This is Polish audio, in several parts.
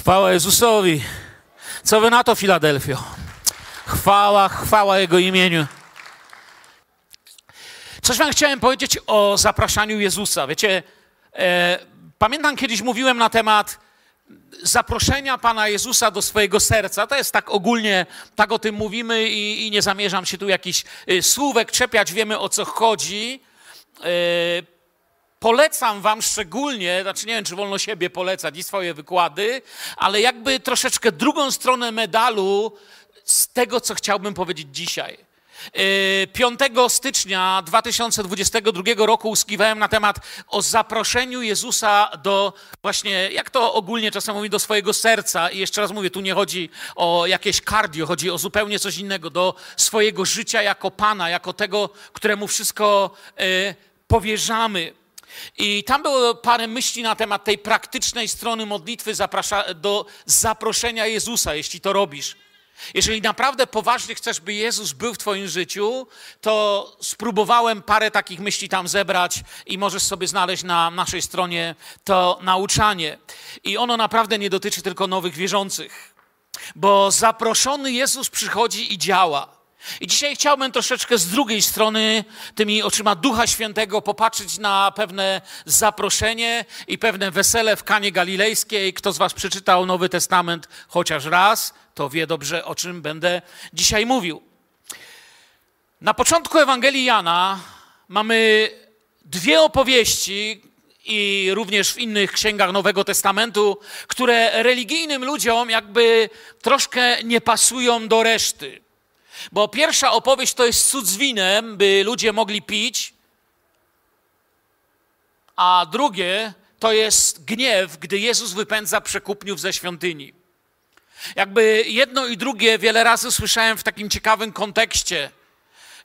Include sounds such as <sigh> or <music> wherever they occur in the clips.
Chwała Jezusowi. Co wy na to, Filadelfio? Chwała, chwała Jego imieniu. Coś wam chciałem powiedzieć o zapraszaniu Jezusa. Wiecie, e, pamiętam kiedyś mówiłem na temat zaproszenia Pana Jezusa do swojego serca. To jest tak ogólnie, tak o tym mówimy i, i nie zamierzam się tu jakiś y, słówek czepiać, wiemy o co chodzi. E, polecam wam szczególnie, znaczy nie wiem, czy wolno siebie polecać i swoje wykłady, ale jakby troszeczkę drugą stronę medalu z tego, co chciałbym powiedzieć dzisiaj. 5 stycznia 2022 roku uskiwałem na temat o zaproszeniu Jezusa do właśnie, jak to ogólnie czasem mówi, do swojego serca. I jeszcze raz mówię, tu nie chodzi o jakieś cardio, chodzi o zupełnie coś innego, do swojego życia jako Pana, jako tego, któremu wszystko y, powierzamy. I tam było parę myśli na temat tej praktycznej strony modlitwy zaprasza, do zaproszenia Jezusa, jeśli to robisz. Jeżeli naprawdę poważnie chcesz, by Jezus był w Twoim życiu, to spróbowałem parę takich myśli tam zebrać i możesz sobie znaleźć na naszej stronie to nauczanie. I ono naprawdę nie dotyczy tylko nowych wierzących, bo zaproszony Jezus przychodzi i działa. I dzisiaj chciałbym troszeczkę z drugiej strony, tymi oczyma Ducha Świętego, popatrzeć na pewne zaproszenie i pewne wesele w Kanie Galilejskiej. Kto z Was przeczytał Nowy Testament chociaż raz, to wie dobrze, o czym będę dzisiaj mówił. Na początku Ewangelii Jana mamy dwie opowieści, i również w innych księgach Nowego Testamentu, które religijnym ludziom jakby troszkę nie pasują do reszty. Bo pierwsza opowieść to jest cud z winem, by ludzie mogli pić, a drugie to jest gniew, gdy Jezus wypędza przekupniów ze świątyni. Jakby jedno i drugie wiele razy słyszałem w takim ciekawym kontekście,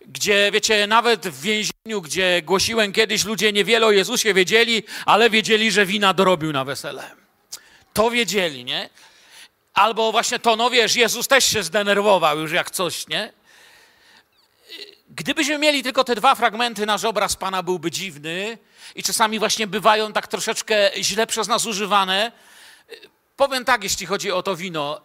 gdzie, wiecie, nawet w więzieniu, gdzie głosiłem kiedyś, ludzie niewiele o Jezusie wiedzieli, ale wiedzieli, że wina dorobił na wesele. To wiedzieli, nie? Albo właśnie to, no wiesz, Jezus też się zdenerwował już jak coś, nie? Gdybyśmy mieli tylko te dwa fragmenty, nasz obraz Pana byłby dziwny i czasami właśnie bywają tak troszeczkę źle przez nas używane. Powiem tak, jeśli chodzi o to wino.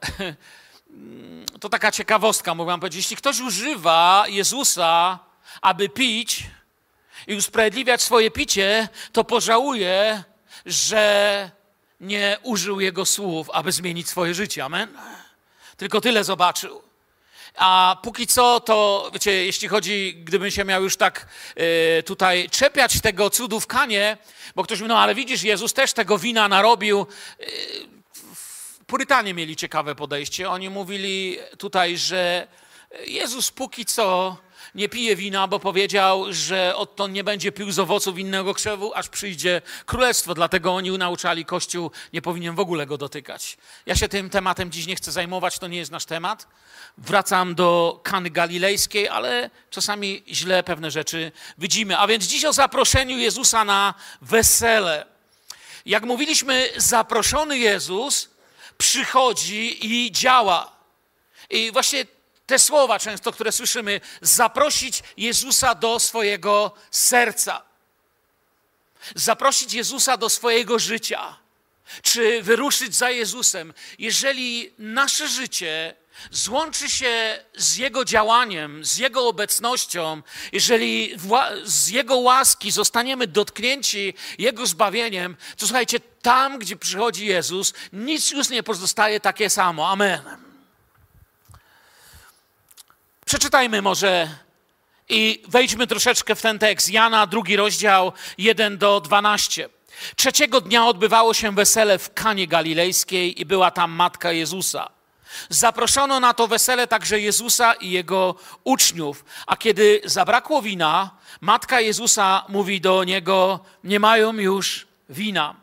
To taka ciekawostka, mogę wam powiedzieć. Jeśli ktoś używa Jezusa, aby pić i usprawiedliwiać swoje picie, to pożałuje, że nie użył jego słów, aby zmienić swoje życie. Amen? Tylko tyle zobaczył. A póki co, to wiecie, jeśli chodzi, gdybym się miał już tak y, tutaj czepiać tego cudu w kanie, bo ktoś mówi, no ale widzisz, Jezus też tego wina narobił. Y, Purytanie mieli ciekawe podejście. Oni mówili tutaj, że Jezus póki co nie pije wina, bo powiedział, że odtąd nie będzie pił z owoców innego krzewu, aż przyjdzie królestwo. Dlatego oni nauczali Kościół, nie powinien w ogóle go dotykać. Ja się tym tematem dziś nie chcę zajmować, to nie jest nasz temat. Wracam do Kany Galilejskiej, ale czasami źle pewne rzeczy widzimy. A więc dziś o zaproszeniu Jezusa na wesele. Jak mówiliśmy, zaproszony Jezus przychodzi i działa. I właśnie te słowa często, które słyszymy, zaprosić Jezusa do swojego serca. Zaprosić Jezusa do swojego życia. Czy wyruszyć za Jezusem. Jeżeli nasze życie złączy się z Jego działaniem, z Jego obecnością, jeżeli z Jego łaski zostaniemy dotknięci Jego zbawieniem, to słuchajcie, tam, gdzie przychodzi Jezus, nic już nie pozostaje takie samo. Amen. Przeczytajmy może i wejdźmy troszeczkę w ten tekst. Jana, drugi rozdział, 1 do 12. Trzeciego dnia odbywało się wesele w Kanie Galilejskiej i była tam matka Jezusa. Zaproszono na to wesele także Jezusa i jego uczniów, a kiedy zabrakło wina, matka Jezusa mówi do niego: Nie mają już wina.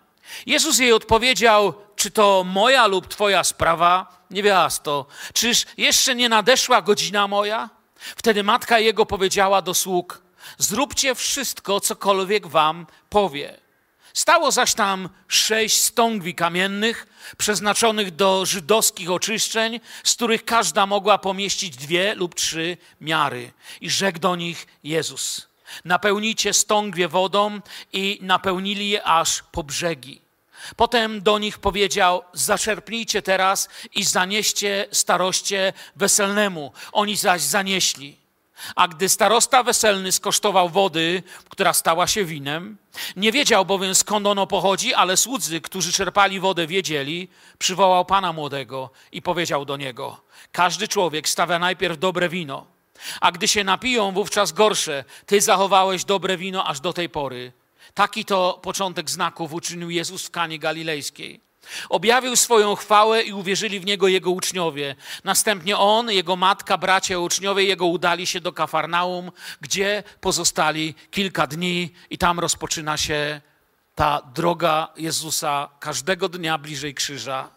Jezus jej odpowiedział: Czy to moja lub twoja sprawa, niewiasto? Czyż jeszcze nie nadeszła godzina moja? Wtedy matka jego powiedziała do sług: Zróbcie wszystko, cokolwiek wam powie. Stało zaś tam sześć stągwi kamiennych, przeznaczonych do żydowskich oczyszczeń, z których każda mogła pomieścić dwie lub trzy miary. I rzekł do nich Jezus: Napełnijcie stągwie wodą i napełnili je aż po brzegi. Potem do nich powiedział: Zaczerpnijcie teraz i zanieście staroście weselnemu. Oni zaś zanieśli. A gdy starosta weselny skosztował wody, która stała się winem, nie wiedział bowiem skąd ono pochodzi, ale słudzy, którzy czerpali wodę, wiedzieli, przywołał pana młodego i powiedział do niego: Każdy człowiek stawia najpierw dobre wino, a gdy się napiją, wówczas gorsze. Ty zachowałeś dobre wino aż do tej pory. Taki to początek znaków uczynił Jezus w Kanie Galilejskiej. Objawił swoją chwałę i uwierzyli w niego jego uczniowie. Następnie on, jego matka, bracia uczniowie jego udali się do Kafarnaum, gdzie pozostali kilka dni i tam rozpoczyna się ta droga Jezusa każdego dnia bliżej krzyża.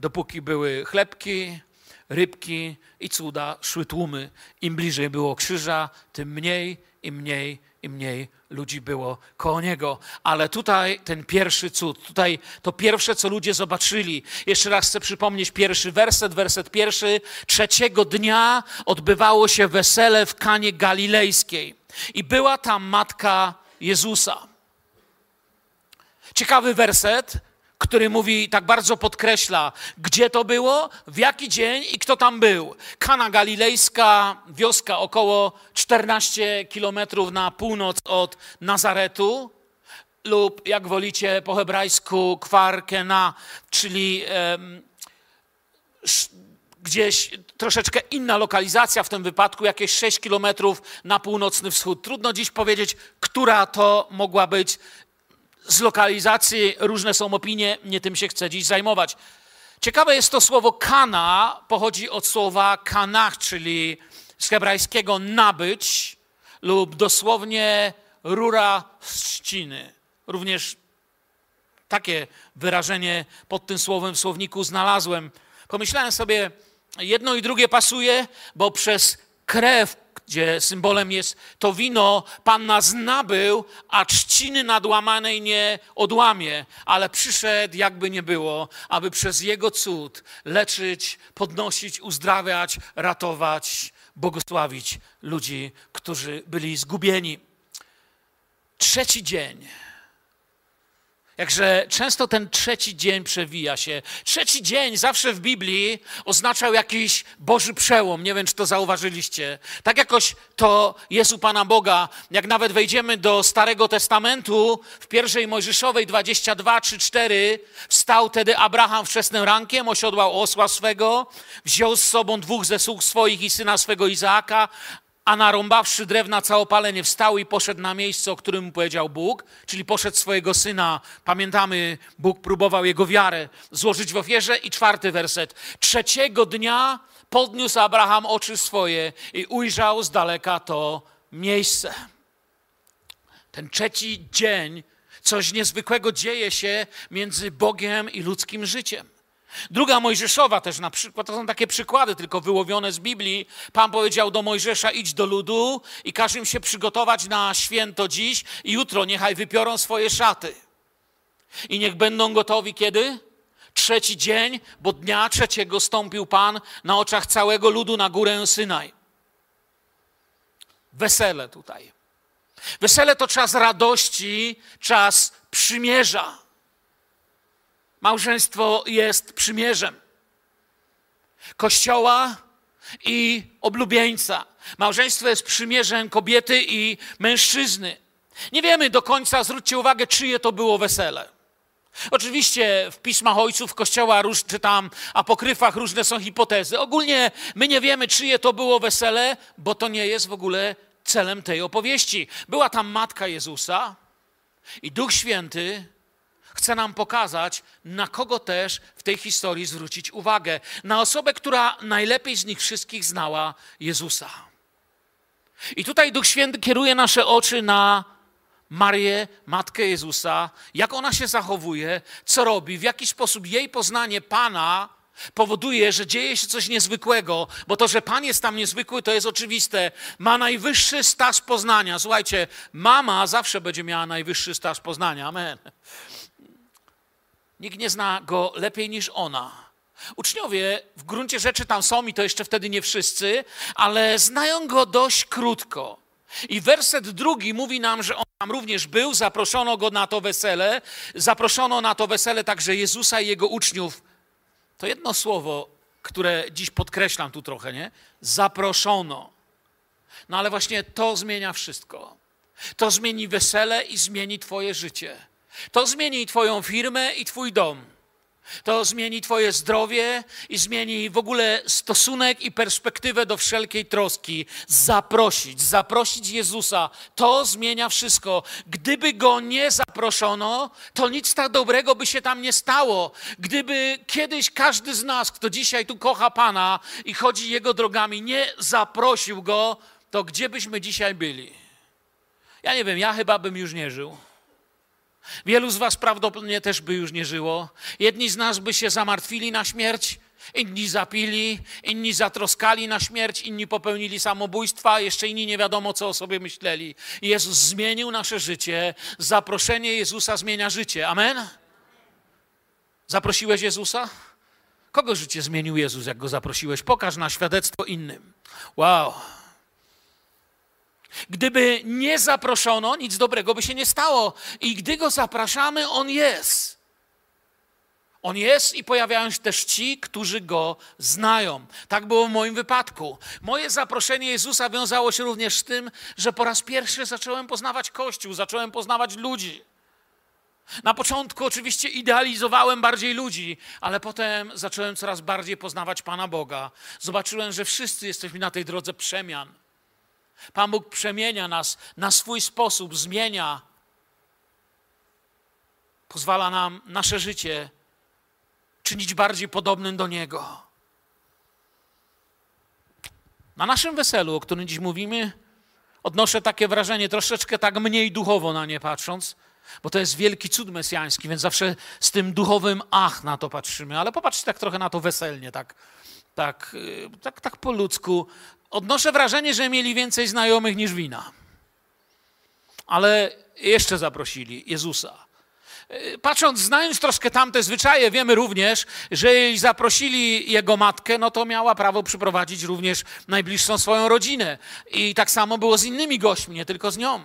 Dopóki były chlebki, rybki i cuda, szły tłumy. Im bliżej było krzyża, tym mniej i mniej i mniej ludzi było koło niego. Ale tutaj ten pierwszy cud, tutaj to pierwsze, co ludzie zobaczyli. Jeszcze raz chcę przypomnieć pierwszy werset, werset pierwszy. Trzeciego dnia odbywało się wesele w Kanie Galilejskiej i była tam matka Jezusa. Ciekawy werset, który mówi, tak bardzo podkreśla, gdzie to było, w jaki dzień i kto tam był. Kana Galilejska, wioska około 14 kilometrów na północ od Nazaretu, lub jak wolicie po hebrajsku Kwarkena, czyli gdzieś troszeczkę inna lokalizacja w tym wypadku, jakieś 6 kilometrów na północny wschód. Trudno dziś powiedzieć, która to mogła być z lokalizacji różne są opinie, nie tym się chcę dziś zajmować. Ciekawe jest to słowo kana, pochodzi od słowa kanach, czyli z hebrajskiego nabyć lub dosłownie rura z trzciny. Również takie wyrażenie pod tym słowem w słowniku znalazłem. Pomyślałem sobie, jedno i drugie pasuje, bo przez krew gdzie symbolem jest to wino, Pan nas nabył, a trzciny nadłamanej nie odłamie, ale przyszedł, jakby nie było, aby przez Jego cud leczyć, podnosić, uzdrawiać, ratować, błogosławić ludzi, którzy byli zgubieni. Trzeci dzień Jakże często ten trzeci dzień przewija się. Trzeci dzień zawsze w Biblii oznaczał jakiś Boży przełom. Nie wiem, czy to zauważyliście. Tak jakoś to jest u Pana Boga. Jak nawet wejdziemy do Starego Testamentu, w pierwszej Mojżeszowej 22 3, 4, wstał tedy Abraham wczesnym rankiem, osiodłał osła swego, wziął z sobą dwóch ze sług swoich i syna swego Izaaka, a narąbawszy drewna całopalenie wstał i poszedł na miejsce, o którym mu powiedział Bóg, czyli poszedł swojego syna. Pamiętamy, Bóg próbował jego wiarę złożyć w ofierze. I czwarty werset. Trzeciego dnia podniósł Abraham oczy swoje i ujrzał z daleka to miejsce. Ten trzeci dzień, coś niezwykłego dzieje się między Bogiem i ludzkim życiem. Druga Mojżeszowa też na przykład, to są takie przykłady tylko wyłowione z Biblii. Pan powiedział do Mojżesza, idź do ludu i każ im się przygotować na święto dziś i jutro niechaj wypiorą swoje szaty. I niech będą gotowi kiedy? Trzeci dzień, bo dnia trzeciego stąpił Pan na oczach całego ludu na górę Synaj. Wesele tutaj. Wesele to czas radości, czas przymierza. Małżeństwo jest przymierzem Kościoła i oblubieńca. Małżeństwo jest przymierzem kobiety i mężczyzny. Nie wiemy do końca, zwróćcie uwagę, czyje to było wesele. Oczywiście w pismach ojców Kościoła, czy tam apokryfach różne są hipotezy. Ogólnie my nie wiemy, czyje to było wesele, bo to nie jest w ogóle celem tej opowieści. Była tam matka Jezusa i Duch Święty chce nam pokazać, na kogo też w tej historii zwrócić uwagę. Na osobę, która najlepiej z nich wszystkich znała Jezusa. I tutaj Duch Święty kieruje nasze oczy na Marię, matkę Jezusa, jak ona się zachowuje, co robi, w jaki sposób jej poznanie Pana powoduje, że dzieje się coś niezwykłego, bo to, że Pan jest tam niezwykły, to jest oczywiste. Ma najwyższy staż poznania. Słuchajcie, mama zawsze będzie miała najwyższy staż poznania. Amen. Nikt nie zna go lepiej niż ona. Uczniowie w gruncie rzeczy tam są i to jeszcze wtedy nie wszyscy, ale znają go dość krótko. I werset drugi mówi nam, że ona tam również był, zaproszono go na to wesele, zaproszono na to wesele także Jezusa i jego uczniów. To jedno słowo, które dziś podkreślam tu trochę, nie? Zaproszono. No ale właśnie to zmienia wszystko. To zmieni wesele i zmieni Twoje życie. To zmieni Twoją firmę i Twój dom. To zmieni Twoje zdrowie i zmieni w ogóle stosunek i perspektywę do wszelkiej troski. Zaprosić, zaprosić Jezusa, to zmienia wszystko. Gdyby go nie zaproszono, to nic tak dobrego by się tam nie stało. Gdyby kiedyś każdy z nas, kto dzisiaj tu kocha Pana i chodzi Jego drogami, nie zaprosił go, to gdzie byśmy dzisiaj byli? Ja nie wiem, ja chyba bym już nie żył. Wielu z Was prawdopodobnie też by już nie żyło. Jedni z nas by się zamartwili na śmierć, inni zapili, inni zatroskali na śmierć, inni popełnili samobójstwa, jeszcze inni nie wiadomo, co o sobie myśleli. Jezus zmienił nasze życie. Zaproszenie Jezusa zmienia życie. Amen? Zaprosiłeś Jezusa? Kogo życie zmienił Jezus, jak go zaprosiłeś? Pokaż na świadectwo innym. Wow. Gdyby nie zaproszono, nic dobrego by się nie stało. I gdy go zapraszamy, on jest. On jest i pojawiają się też ci, którzy go znają. Tak było w moim wypadku. Moje zaproszenie Jezusa wiązało się również z tym, że po raz pierwszy zacząłem poznawać Kościół, zacząłem poznawać ludzi. Na początku oczywiście idealizowałem bardziej ludzi, ale potem zacząłem coraz bardziej poznawać Pana Boga. Zobaczyłem, że wszyscy jesteśmy na tej drodze przemian. Pan Bóg przemienia nas na swój sposób, zmienia. Pozwala nam nasze życie czynić bardziej podobnym do Niego. Na naszym weselu, o którym dziś mówimy, odnoszę takie wrażenie, troszeczkę tak mniej duchowo na nie patrząc, bo to jest wielki cud mesjański, więc zawsze z tym duchowym ach na to patrzymy, ale popatrzcie tak trochę na to weselnie, tak, tak, y, tak, tak po ludzku odnoszę wrażenie, że mieli więcej znajomych niż wina. Ale jeszcze zaprosili Jezusa. Patrząc, znając troszkę tamte zwyczaje, wiemy również, że jeśli zaprosili jego matkę, no to miała prawo przyprowadzić również najbliższą swoją rodzinę. I tak samo było z innymi gośćmi, nie tylko z nią.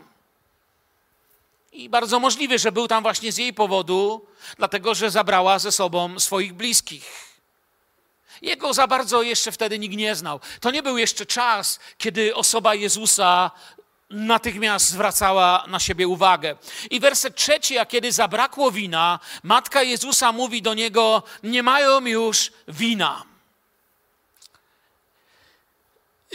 I bardzo możliwe, że był tam właśnie z jej powodu, dlatego że zabrała ze sobą swoich bliskich. Jego za bardzo jeszcze wtedy nikt nie znał. To nie był jeszcze czas, kiedy osoba Jezusa natychmiast zwracała na siebie uwagę. I werset trzeci, a kiedy zabrakło wina, matka Jezusa mówi do niego: Nie mają już wina.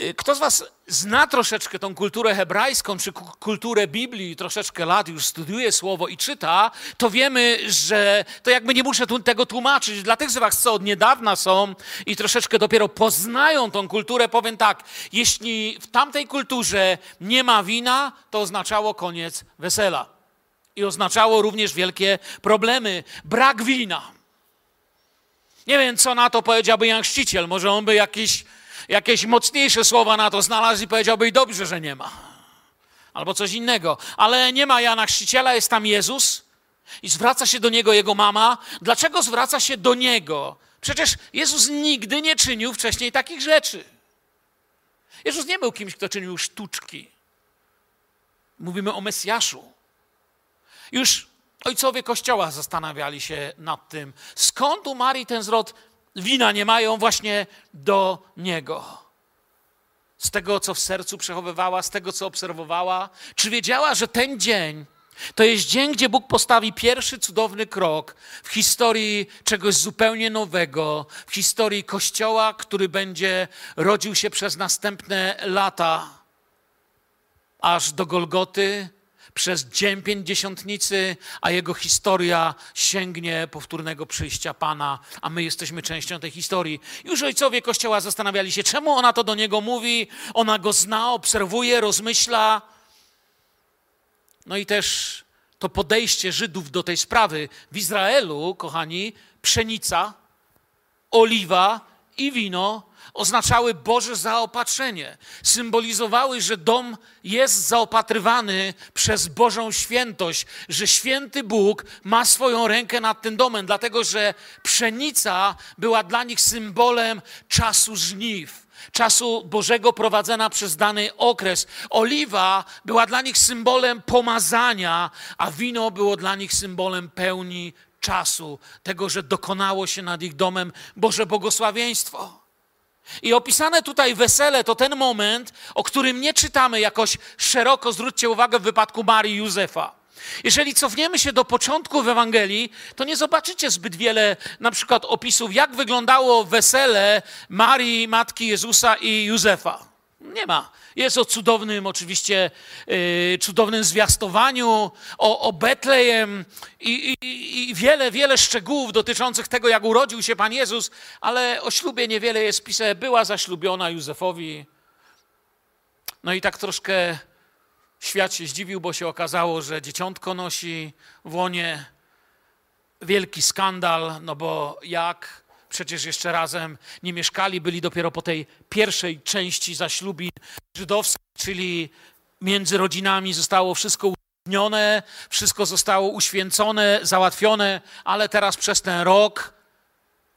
Y, kto z Was zna troszeczkę tą kulturę hebrajską, czy kulturę Biblii, troszeczkę lat już studiuje słowo i czyta, to wiemy, że to jakby nie muszę tego tłumaczyć. Dla tych z Was, co od niedawna są i troszeczkę dopiero poznają tą kulturę, powiem tak: jeśli w tamtej kulturze nie ma wina, to oznaczało koniec wesela. I oznaczało również wielkie problemy. Brak wina. Nie wiem, co na to powiedziałby Jan Chrzciciel. Może on by jakiś jakieś mocniejsze słowa na to znalazł i powiedziałby, i dobrze, że nie ma. Albo coś innego. Ale nie ma Jana Chrzciciela, jest tam Jezus i zwraca się do niego jego mama. Dlaczego zwraca się do niego? Przecież Jezus nigdy nie czynił wcześniej takich rzeczy. Jezus nie był kimś, kto czynił sztuczki. Mówimy o Mesjaszu. Już ojcowie Kościoła zastanawiali się nad tym, skąd u Marii ten zwrot wina nie mają właśnie do Niego. Z tego, co w sercu przechowywała, z tego, co obserwowała. Czy wiedziała, że ten dzień to jest dzień, gdzie Bóg postawi pierwszy cudowny krok w historii czegoś zupełnie nowego, w historii Kościoła, który będzie rodził się przez następne lata, aż do Golgoty, przez dzień pięćdziesiątnicy, a jego historia sięgnie powtórnego przyjścia Pana, a my jesteśmy częścią tej historii. Już ojcowie Kościoła zastanawiali się, czemu ona to do niego mówi, ona go zna, obserwuje, rozmyśla. No i też to podejście Żydów do tej sprawy. W Izraelu, kochani, pszenica, oliwa i wino oznaczały Boże zaopatrzenie. Symbolizowały, że dom jest zaopatrywany przez Bożą świętość, że święty Bóg ma swoją rękę nad tym domem, dlatego że pszenica była dla nich symbolem czasu żniw czasu Bożego prowadzona przez dany okres. Oliwa była dla nich symbolem pomazania, a wino było dla nich symbolem pełni czasu, tego, że dokonało się nad ich domem Boże błogosławieństwo. I opisane tutaj wesele to ten moment, o którym nie czytamy jakoś szeroko, zwróćcie uwagę w wypadku Marii i Józefa. Jeżeli cofniemy się do początku w Ewangelii, to nie zobaczycie zbyt wiele na przykład opisów, jak wyglądało wesele Marii, matki Jezusa i Józefa. Nie ma. Jest o cudownym, oczywiście, yy, cudownym zwiastowaniu, o, o Betlejem i, i, i, wiele, wiele szczegółów dotyczących tego, jak urodził się Pan Jezus, ale o ślubie niewiele jest pisane. Była zaślubiona Józefowi. No i tak troszkę świat się zdziwił, bo się okazało, że dzieciątko nosi w łonie. Wielki skandal, no bo jak przecież jeszcze razem nie mieszkali, byli dopiero po tej pierwszej części zaślubin żydowskich, czyli między rodzinami zostało wszystko uświęcone, wszystko zostało uświęcone, załatwione, ale teraz przez ten rok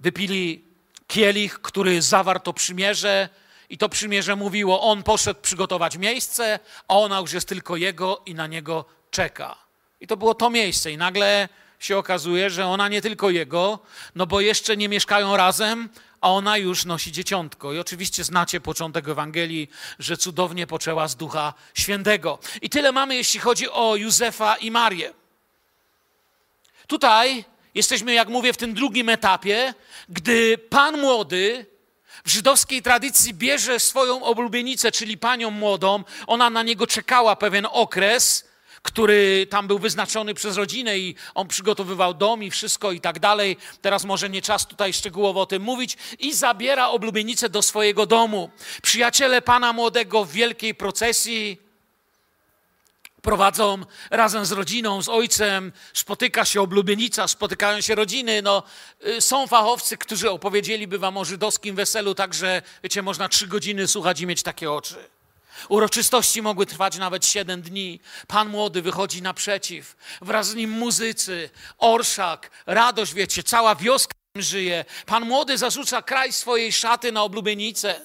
wypili kielich, który zawarł to przymierze i to przymierze mówiło, on poszedł przygotować miejsce, a ona już jest tylko jego i na niego czeka. I to było to miejsce i nagle się okazuje, że ona nie tylko jego, no bo jeszcze nie mieszkają razem, a ona już nosi dzieciątko. I oczywiście znacie początek Ewangelii, że cudownie poczęła z Ducha Świętego. I tyle mamy, jeśli chodzi o Józefa i Marię. Tutaj jesteśmy, jak mówię, w tym drugim etapie, gdy pan młody w żydowskiej tradycji bierze swoją oblubienicę, czyli panią młodą, ona na niego czekała pewien okres, który tam był wyznaczony przez rodzinę i on przygotowywał dom i wszystko i tak dalej. Teraz może nie czas tutaj szczegółowo o tym mówić. I zabiera oblubienicę do swojego domu. Przyjaciele pana młodego w wielkiej procesji prowadzą razem z rodziną, z ojcem, spotyka się oblubienica, spotykają się rodziny. No, y, są fachowcy, którzy opowiedzieliby wam o żydowskim weselu, także, wiecie, można trzy godziny słuchać i mieć takie oczy. Uroczystości mogły trwać nawet siedem dni. Pan młody wychodzi naprzeciw, wraz z nim muzycy, orszak, radość, wiecie, cała wioska żyje. Pan młody zarzuca kraj swojej szaty na oblubienicę.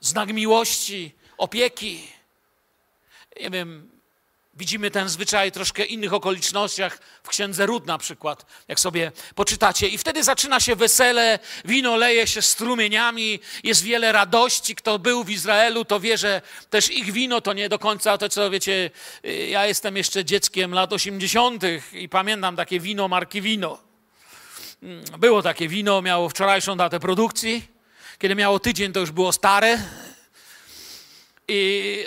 Znak miłości, opieki. Nie wiem, Widzimy ten zwyczaj troszkę innych okolicznościach, w księdze Ród na przykład, jak sobie poczytacie. I wtedy zaczyna się wesele, wino leje się strumieniami, jest wiele radości. Kto był w Izraelu, to wie, że też ich wino to nie do końca to, co wiecie, ja jestem jeszcze dzieckiem lat 80. i pamiętam takie wino marki Wino. Było takie wino, miało wczorajszą datę produkcji. Kiedy miało tydzień, to już było stare i,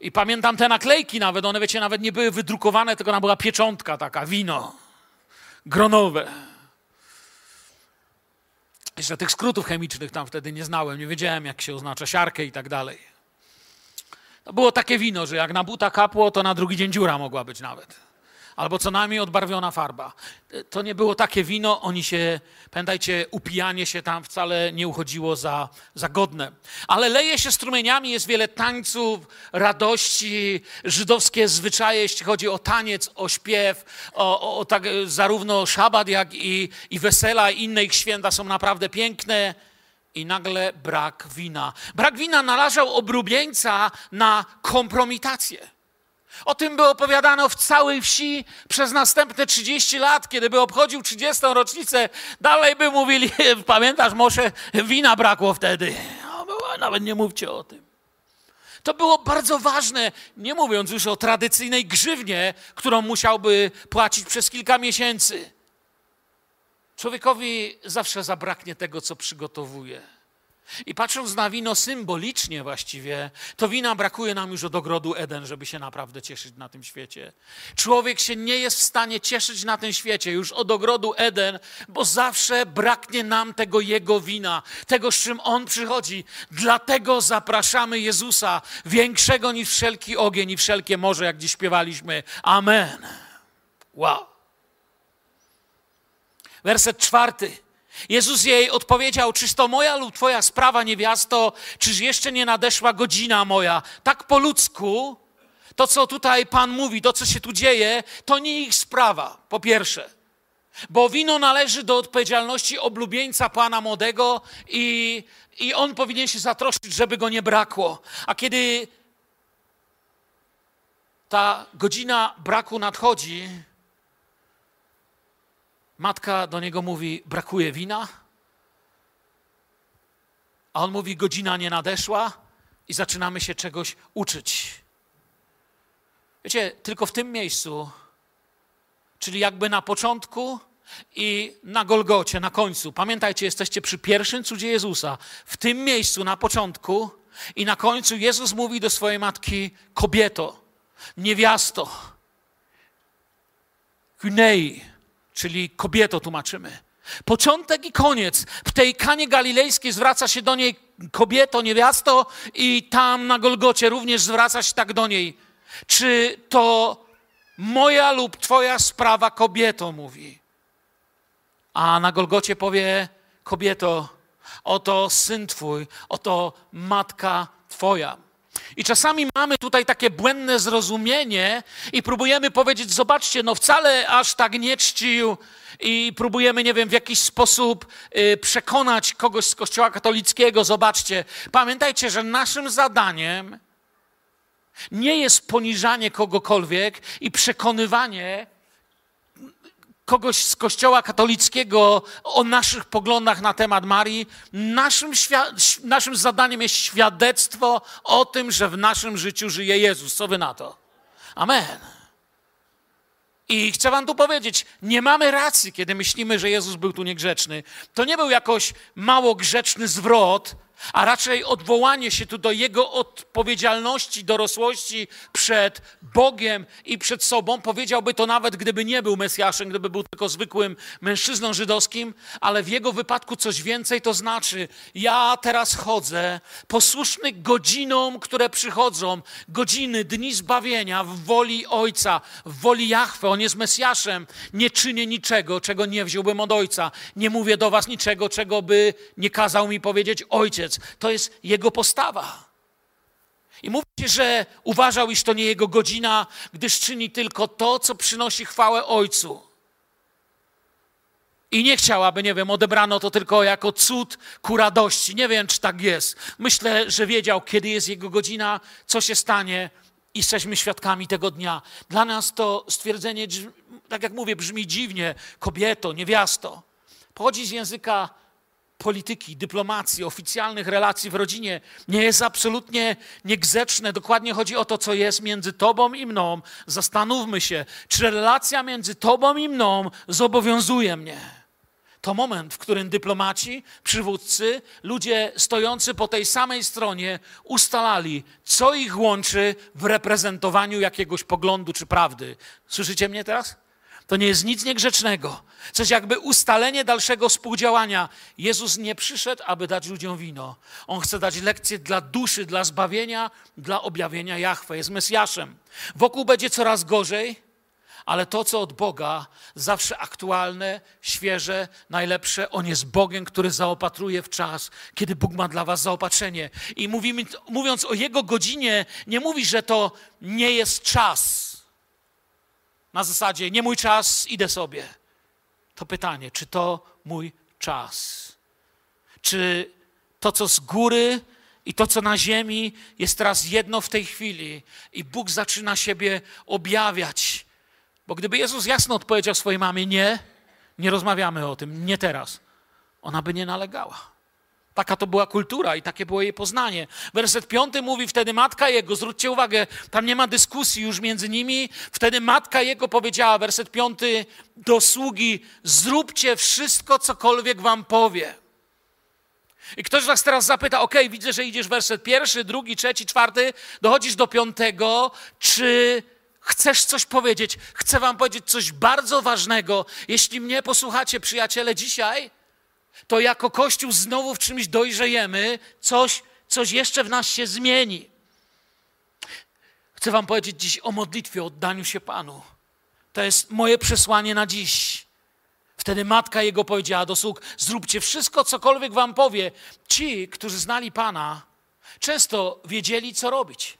I, pamiętam te naklejki nawet, one wiecie, nawet nie były wydrukowane, tylko ona była pieczątka taka, wino gronowe. Jeszcze tych skrótów chemicznych tam wtedy nie znałem, nie wiedziałem jak się oznacza siarkę i tak dalej. To było takie wino, że jak na buta kapło, to na drugi dzień dziura mogła być nawet albo co najmniej odbarwiona farba. To nie było takie wino, oni się, pamiętajcie, upijanie się tam wcale nie uchodziło za, za godne. Ale leje się strumieniami, jest wiele tańców, radości, żydowskie zwyczaje, jeśli chodzi o taniec, o śpiew, o, o, o tak, zarówno szabat, jak i, i wesela, i inne ich święta są naprawdę piękne i nagle brak wina. Brak wina narażał obrubieńca na kompromitację. O tym by opowiadano w całej wsi przez następne 30 lat, kiedy by obchodził 30. rocznicę. Dalej by mówili, <laughs> pamiętasz, może wina brakło wtedy. No, nawet nie mówcie o tym. To było bardzo ważne, nie mówiąc już o tradycyjnej grzywnie, którą musiałby płacić przez kilka miesięcy. Człowiekowi zawsze zabraknie tego, co przygotowuje. I patrząc na wino symbolicznie właściwie, to wina brakuje nam już od ogrodu Eden, żeby się naprawdę cieszyć na tym świecie. Człowiek się nie jest w stanie cieszyć na tym świecie już od ogrodu Eden, bo zawsze braknie nam tego Jego wina, tego, z czym On przychodzi. Dlatego zapraszamy Jezusa, większego niż wszelki ogień i wszelkie morze, jak dziś śpiewaliśmy. Amen. Wow. Werset czwarty. Jezus jej odpowiedział: Czyż to moja lub twoja sprawa, niewiasto? Czyż jeszcze nie nadeszła godzina moja? Tak po ludzku, to co tutaj Pan mówi, to co się tu dzieje, to nie ich sprawa, po pierwsze. Bo wino należy do odpowiedzialności oblubieńca Pana młodego i, i on powinien się zatroszczyć, żeby go nie brakło. A kiedy ta godzina braku nadchodzi, matka do niego mówi: Brakuje wina. A on mówi: Godzina nie nadeszła, i zaczynamy się czegoś uczyć. Wiecie, tylko w tym miejscu, czyli jakby na początku i na Golgocie, na końcu. Pamiętajcie, jesteście przy pierwszym cudzie Jezusa. W tym miejscu, na początku i na końcu Jezus mówi do swojej matki: Kobieto, niewiasto, kunei, czyli kobieto tłumaczymy. Początek i koniec. W tej kanie galilejskiej zwraca się do niej kobieto, niewiasto i tam na Golgocie również zwraca się tak do niej. Czy to moja lub twoja sprawa, kobieto, mówi. A na Golgocie powie, kobieto, oto syn twój, oto matka twoja. I czasami mamy tutaj takie błędne zrozumienie i próbujemy powiedzieć, zobaczcie, no wcale aż tak nie czcił i próbujemy, nie wiem, w jakiś sposób y, przekonać kogoś z Kościoła katolickiego. Zobaczcie, pamiętajcie, że naszym zadaniem nie jest poniżanie kogokolwiek i przekonywanie kogoś z Kościoła katolickiego o naszych poglądach na temat Marii. Naszym, naszym zadaniem jest świadectwo o tym, że w naszym życiu żyje Jezus. Co wy na to? Amen. I chcę wam tu powiedzieć, nie mamy racji, kiedy myślimy, że Jezus był tu niegrzeczny. To nie był jakoś mało grzeczny zwrot, a raczej odwołanie się tu do jego odpowiedzialności, dorosłości przed Bogiem i przed sobą. Powiedziałby to nawet, gdyby nie był Mesjaszem, gdyby był tylko zwykłym mężczyzną żydowskim, ale w jego wypadku coś więcej to znaczy: ja teraz chodzę posłuszny godzinom, które przychodzą, godziny, dni zbawienia w woli Ojca, w woli Jahwe. On jest Mesjaszem. Nie czynię niczego, czego nie wziąłbym od Ojca. Nie mówię do Was niczego, czego by nie kazał mi powiedzieć Ojciec ojciec. To jest jego postawa. I mówi się, że uważał, iż to nie jego godzina, gdyż czyni tylko to, co przynosi chwałę ojcu. I nie chciał, aby, nie wiem, odebrano to tylko jako cud ku radości. Nie wiem, czy tak jest. Myślę, że wiedział, kiedy jest jego godzina, co się stanie. I jesteśmy świadkami tego dnia. Dla nas to stwierdzenie, tak jak mówię, brzmi dziwnie. Kobieto, niewiasto. Pochodzi z języka polityki, dyplomacji, oficjalnych relacji w rodzinie nie jest absolutnie niegrzeczne. Dokładnie chodzi o to, co jest między tobą i mną. Zastanówmy się, czy relacja między tobą i mną zobowiązuje mnie. To moment, w którym dyplomaci, przywódcy, ludzie stojący po tej samej stronie ustalali, co ich łączy w reprezentowaniu jakiegoś poglądu czy prawdy. Słyszycie mnie teraz? To nie jest nic niegrzecznego. Coś jakby ustalenie dalszego współdziałania. Jezus nie przyszedł, aby dać ludziom wino. On chce dać lekcję dla duszy, dla zbawienia, dla objawienia Jahwe. Jest Mesjaszem. Wokół będzie coraz gorzej, ale to, co od Boga, zawsze aktualne, świeże, najlepsze. On jest Bogiem, który zaopatruje w czas, kiedy Bóg ma dla was zaopatrzenie. I mówimy, mówiąc o Jego godzinie, nie mówi, że to nie jest czas na zasadzie nie mój czas, idę sobie. To pytanie, czy to mój czas? Czy to, co z góry i to, co na ziemi, jest teraz jedno w tej chwili i Bóg zaczyna siebie objawiać? Bo gdyby Jezus jasno odpowiedział swojej mamie: Nie, nie rozmawiamy o tym, nie teraz, ona by nie nalegała. Taka to była kultura i takie było jej poznanie. Werset piąty mówi wtedy matka jego, zwróćcie uwagę, tam nie ma dyskusji już między nimi. Wtedy matka jego powiedziała, werset piąty, do sługi, zróbcie wszystko, cokolwiek wam powie. I ktoś was teraz zapyta, ok, widzę, że idziesz werset pierwszy, drugi, trzeci, czwarty, dochodzisz do piątego, czy chcesz coś powiedzieć? Chcę wam powiedzieć coś bardzo ważnego. Jeśli mnie posłuchacie, przyjaciele, dzisiaj, to jako Kościół znowu w czymś dojrzejemy, coś, coś jeszcze w nas się zmieni. Chcę Wam powiedzieć dziś o modlitwie, o oddaniu się Panu. To jest moje przesłanie na dziś. Wtedy matka jego powiedziała do sług: Zróbcie wszystko, cokolwiek wam powie. Ci, którzy znali Pana, często wiedzieli, co robić.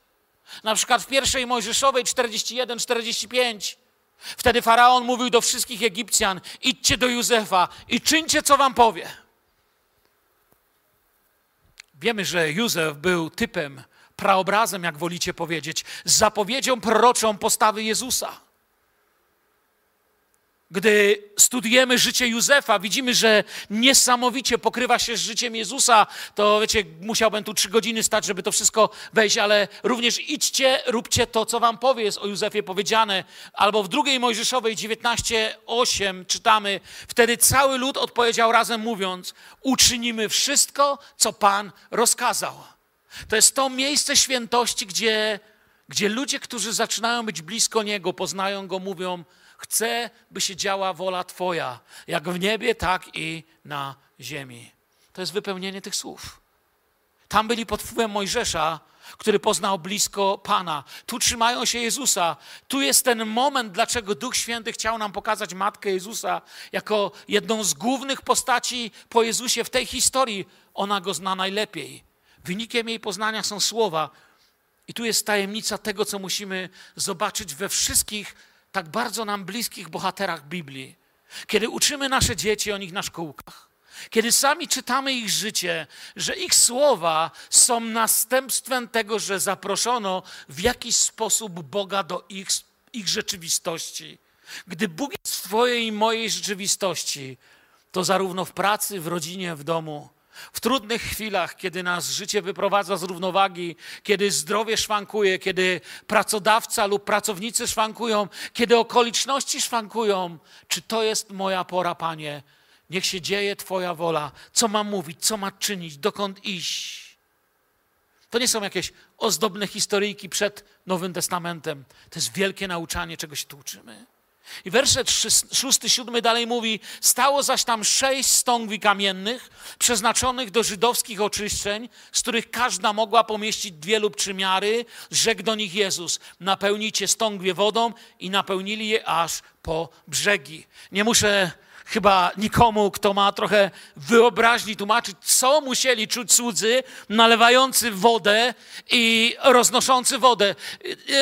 Na przykład w pierwszej Mojżeszowej 41-45. Wtedy faraon mówił do wszystkich Egipcjan: idźcie do Józefa i czyńcie, co wam powie. Wiemy, że Józef był typem, praobrazem, jak wolicie powiedzieć, zapowiedzią proroczą postawy Jezusa. Gdy studiujemy życie Józefa, widzimy, że niesamowicie pokrywa się z życiem Jezusa. To wiecie, musiałbym tu trzy godziny stać, żeby to wszystko wejść, ale również idźcie, róbcie to, co wam powie, jest o Józefie powiedziane. Albo w drugiej Mojżeszowej 19:8 czytamy: Wtedy cały lud odpowiedział razem, mówiąc: Uczynimy wszystko, co Pan rozkazał. To jest to miejsce świętości, gdzie, gdzie ludzie, którzy zaczynają być blisko Niego, poznają Go, mówią: Chcę, by się działa wola Twoja, jak w niebie, tak i na ziemi. To jest wypełnienie tych słów. Tam byli pod wpływem Mojżesza, który poznał blisko Pana. Tu trzymają się Jezusa. Tu jest ten moment, dlaczego Duch Święty chciał nam pokazać Matkę Jezusa jako jedną z głównych postaci po Jezusie w tej historii. Ona go zna najlepiej. Wynikiem jej poznania są słowa. I tu jest tajemnica tego, co musimy zobaczyć we wszystkich tak bardzo nam bliskich bohaterach Biblii, kiedy uczymy nasze dzieci o nich na szkółkach, kiedy sami czytamy ich życie, że ich słowa są następstwem tego, że zaproszono w jakiś sposób Boga do ich, ich rzeczywistości. Gdy Bóg jest w Twojej i mojej rzeczywistości, to zarówno w pracy, w rodzinie, w domu, w trudnych chwilach, kiedy nas życie wyprowadza z równowagi, kiedy zdrowie szwankuje, kiedy pracodawca lub pracownicy szwankują, kiedy okoliczności szwankują, czy to jest moja pora, Panie? Niech się dzieje Twoja wola. Co mam mówić, co ma czynić, dokąd iść? To nie są jakieś ozdobne historyjki przed Nowym Testamentem. To jest wielkie nauczanie, czego się tu uczymy. I werset szósty, siódmy dalej mówi: Stało zaś tam sześć stągwi kamiennych, przeznaczonych do żydowskich oczyszczeń, z których każda mogła pomieścić dwie lub trzy miary. Rzekł do nich Jezus: Napełnijcie stągwie wodą, i napełnili je aż po brzegi. Nie muszę chyba nikomu, kto ma trochę wyobraźni, tłumaczyć, co musieli czuć cudzy, nalewający wodę i roznoszący wodę.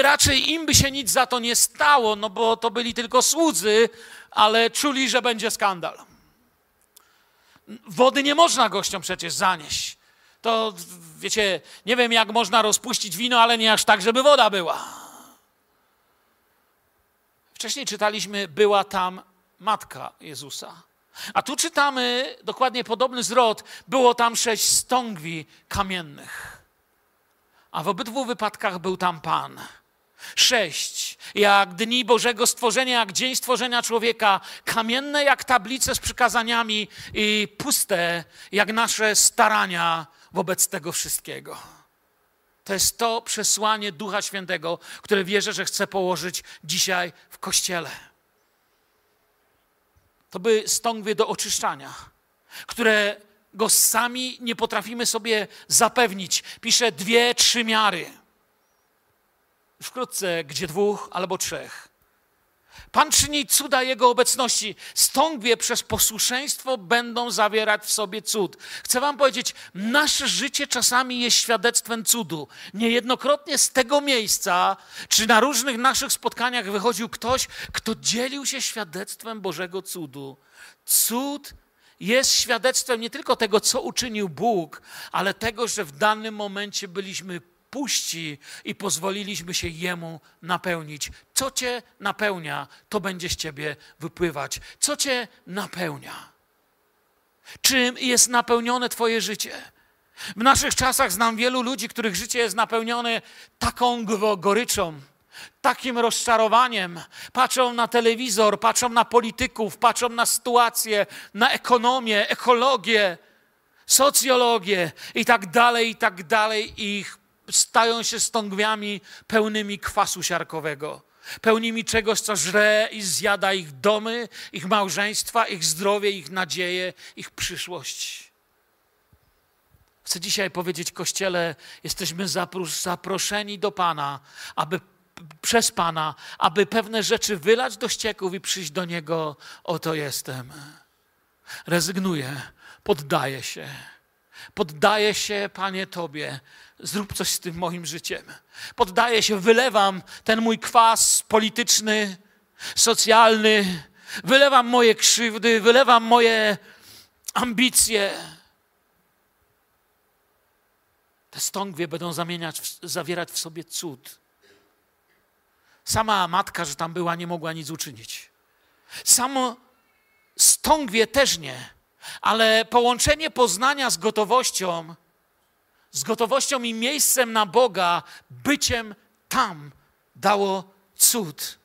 Raczej im by się nic za to nie stało, no bo to byli tylko słudzy, ale czuli, że będzie skandal. Wody nie można gościom przecież zanieść. To wiecie, nie wiem jak można rozpuścić wino, ale nie aż tak, żeby woda była. Wcześniej czytaliśmy, była tam matka Jezusa. A tu czytamy dokładnie podobny zwrot. Było tam sześć stągwi kamiennych. A w obydwu wypadkach był tam Pan. Sześć, jak dni Bożego stworzenia, jak dzień stworzenia człowieka, kamienne jak tablice z przykazaniami i puste jak nasze starania wobec tego wszystkiego. To jest to przesłanie Ducha Świętego, które wierzę, że chce położyć dzisiaj w Kościele to by stągwie do oczyszczania, które go sami nie potrafimy sobie zapewnić. Pisze dwie, trzy miary. Wkrótce, gdzie dwóch albo trzech. Pan czyni cuda Jego obecności. Stągwie przez posłuszeństwo będą zawierać w sobie cud. Chcę Wam powiedzieć, nasze życie czasami jest świadectwem cudu. Niejednokrotnie z tego miejsca, czy na różnych naszych spotkaniach wychodził ktoś, kto dzielił się świadectwem Bożego cudu. Cud jest świadectwem nie tylko tego, co uczynił Bóg, ale tego, że w danym momencie byliśmy puści i pozwoliliśmy się Jemu napełnić. Co Cię napełnia, to będzie z Ciebie wypływać. Co Cię napełnia? Czym jest napełnione Twoje życie? W naszych czasach znam wielu ludzi, których życie jest napełnione taką goryczą, takim rozczarowaniem. Patrzą na telewizor, patrzą na polityków, patrzą na sytuację, na ekonomię, ekologię, socjologię i tak dalej, i tak dalej. Ich stają się stągwiami pełnymi kwasu siarkowego, pełnymi czegoś, co żre i zjada ich domy, ich małżeństwa, ich zdrowie, ich nadzieje, ich przyszłość. Chcę dzisiaj powiedzieć Kościele, jesteśmy zaproszeni do Pana, aby przez Pana, aby pewne rzeczy wylać do ścieków i przyjść do Niego. Oto jestem. Rezygnuję, poddaję się. Poddaję się, Panie, Tobie. Zrób coś z tym moim życiem. Poddaję się, wylewam ten mój kwas polityczny, socjalny, wylewam moje krzywdy, wylewam moje ambicje. Te stągwie będą zamieniać, zawierać w sobie cud. Sama matka, że tam była, nie mogła nic uczynić. Samo stągwie też nie, ale połączenie poznania z gotowością, z gotowością i miejscem na Boga, byciem tam dało cud.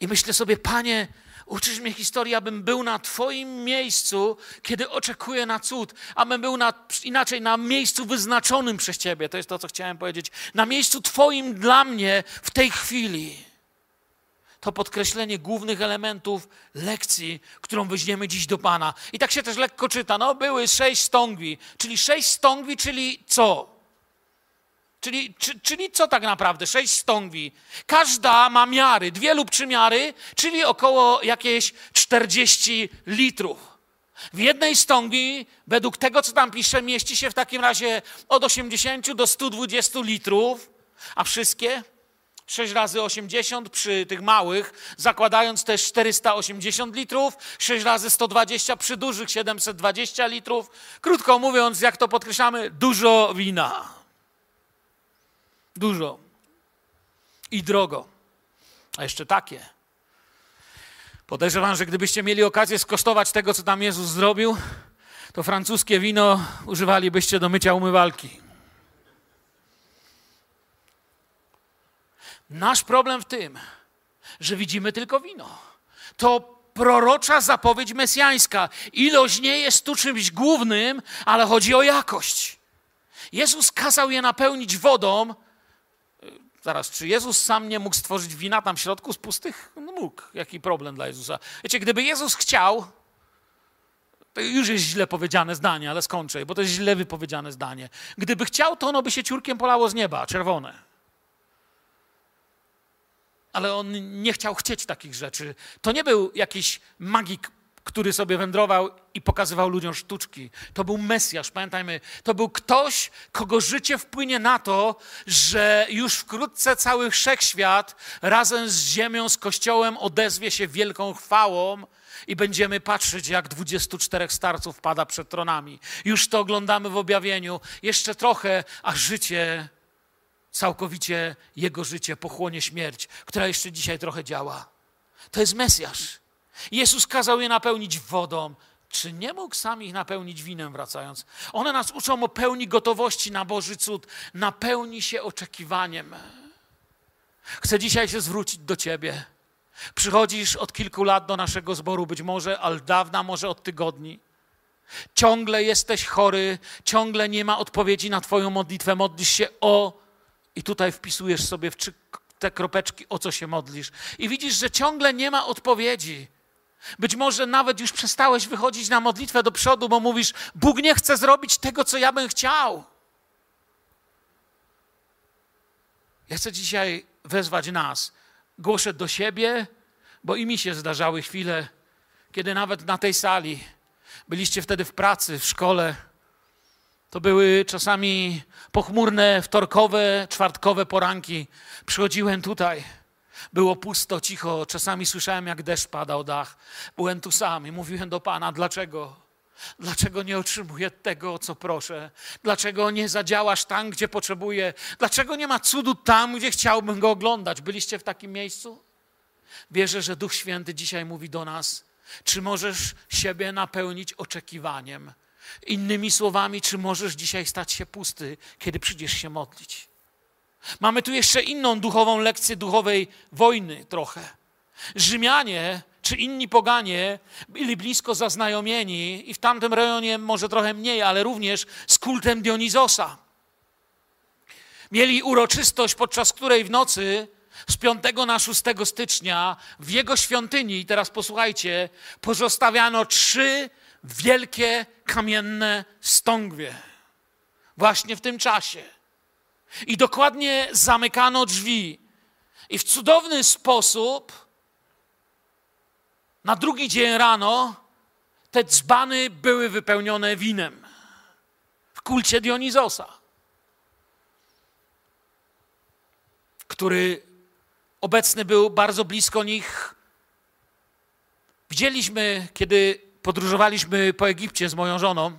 I myślę sobie, Panie, Uczysz mnie historii, abym był na Twoim miejscu, kiedy oczekuję na cud, abym był na, inaczej na miejscu wyznaczonym przez Ciebie. To jest to, co chciałem powiedzieć. Na miejscu Twoim dla mnie w tej chwili. To podkreślenie głównych elementów lekcji, którą weźmiemy dziś do Pana. I tak się też lekko czyta. No, były sześć stągwi, czyli sześć stągwi, czyli co? Czyli, czy, czyli co tak naprawdę? Sześć stągwi. Każda ma miary, dwie lub trzy miary, czyli około jakieś 40 litrów. W jednej stągwi, według tego, co tam pisze, mieści się w takim razie od 80 do 120 litrów, a wszystkie 6 razy 80 przy tych małych, zakładając też 480 litrów, 6 razy 120 przy dużych 720 litrów. Krótko mówiąc, jak to podkreślamy, dużo wina. Dużo. I drogo. A jeszcze takie. Podejrzewam, że gdybyście mieli okazję skosztować tego, co tam Jezus zrobił, to francuskie wino używalibyście do mycia umywalki. Nasz problem w tym, że widzimy tylko wino. To prorocza zapowiedź mesjańska. Ilość nie jest tu czymś głównym, ale chodzi o jakość. Jezus kazał je napełnić wodą, Zaraz, czy Jezus sam nie mógł stworzyć wina tam w środku z pustych? No mógł. Jaki problem dla Jezusa? Wiecie, gdyby Jezus chciał, to już jest źle powiedziane zdanie, ale skończę, bo to jest źle wypowiedziane zdanie. Gdyby chciał, to ono by się ciurkiem polało z nieba, czerwone. Ale on nie chciał chcieć takich rzeczy. To nie był jakiś magik który sobie wędrował i pokazywał ludziom sztuczki. To był Mesjasz, pamiętajmy. To był ktoś, kogo życie wpłynie na to, że już wkrótce cały wszechświat razem z ziemią, z Kościołem odezwie się wielką chwałą i będziemy patrzeć, jak 24 starców pada przed tronami. Już to oglądamy w objawieniu. Jeszcze trochę, a życie, całkowicie jego życie pochłonie śmierć, która jeszcze dzisiaj trochę działa. To jest Mesjasz. Jezus kazał je napełnić wodą. Czy nie mógł sam ich napełnić winem, wracając? One nas uczą o pełni gotowości na Boży cud. Napełni się oczekiwaniem. Chcę dzisiaj się zwrócić do Ciebie. Przychodzisz od kilku lat do naszego zboru, być może al dawna, może od tygodni. Ciągle jesteś chory, ciągle nie ma odpowiedzi na Twoją modlitwę. Modlisz się o, i tutaj wpisujesz sobie w te kropeczki, o co się modlisz. I widzisz, że ciągle nie ma odpowiedzi. Być może nawet już przestałeś wychodzić na modlitwę do przodu, bo mówisz: Bóg nie chce zrobić tego, co ja bym chciał. Ja chcę dzisiaj wezwać nas. Głoszę do siebie, bo i mi się zdarzały chwile, kiedy nawet na tej sali byliście wtedy w pracy, w szkole. To były czasami pochmurne, wtorkowe, czwartkowe poranki. Przychodziłem tutaj było pusto, cicho. Czasami słyszałem, jak deszcz pada o dach. Byłem tu sam i mówiłem do Pana, dlaczego? Dlaczego nie otrzymuję tego, o co proszę? Dlaczego nie zadziałasz tam, gdzie potrzebuję? Dlaczego nie ma cudu tam, gdzie chciałbym go oglądać? Byliście w takim miejscu? Wierzę, że Duch Święty dzisiaj mówi do nas, czy możesz siebie napełnić oczekiwaniem? Innymi słowami, czy możesz dzisiaj stać się pusty, kiedy przyjdziesz się modlić? Mamy tu jeszcze inną duchową lekcję duchowej wojny trochę. Rzymianie czy inni poganie byli blisko zaznajomieni i w tamtym rejonie może trochę mniej, ale również z kultem Dionizosa. Mieli uroczystość, podczas której w nocy z 5 na 6 stycznia w jego świątyni, teraz posłuchajcie, pozostawiano trzy wielkie kamienne stągwie. Właśnie w tym czasie. I dokładnie zamykano drzwi. I w cudowny sposób na drugi dzień rano te dzbany były wypełnione winem w kulcie Dionizosa, który obecny był bardzo blisko nich. Widzieliśmy, kiedy podróżowaliśmy po Egipcie z moją żoną,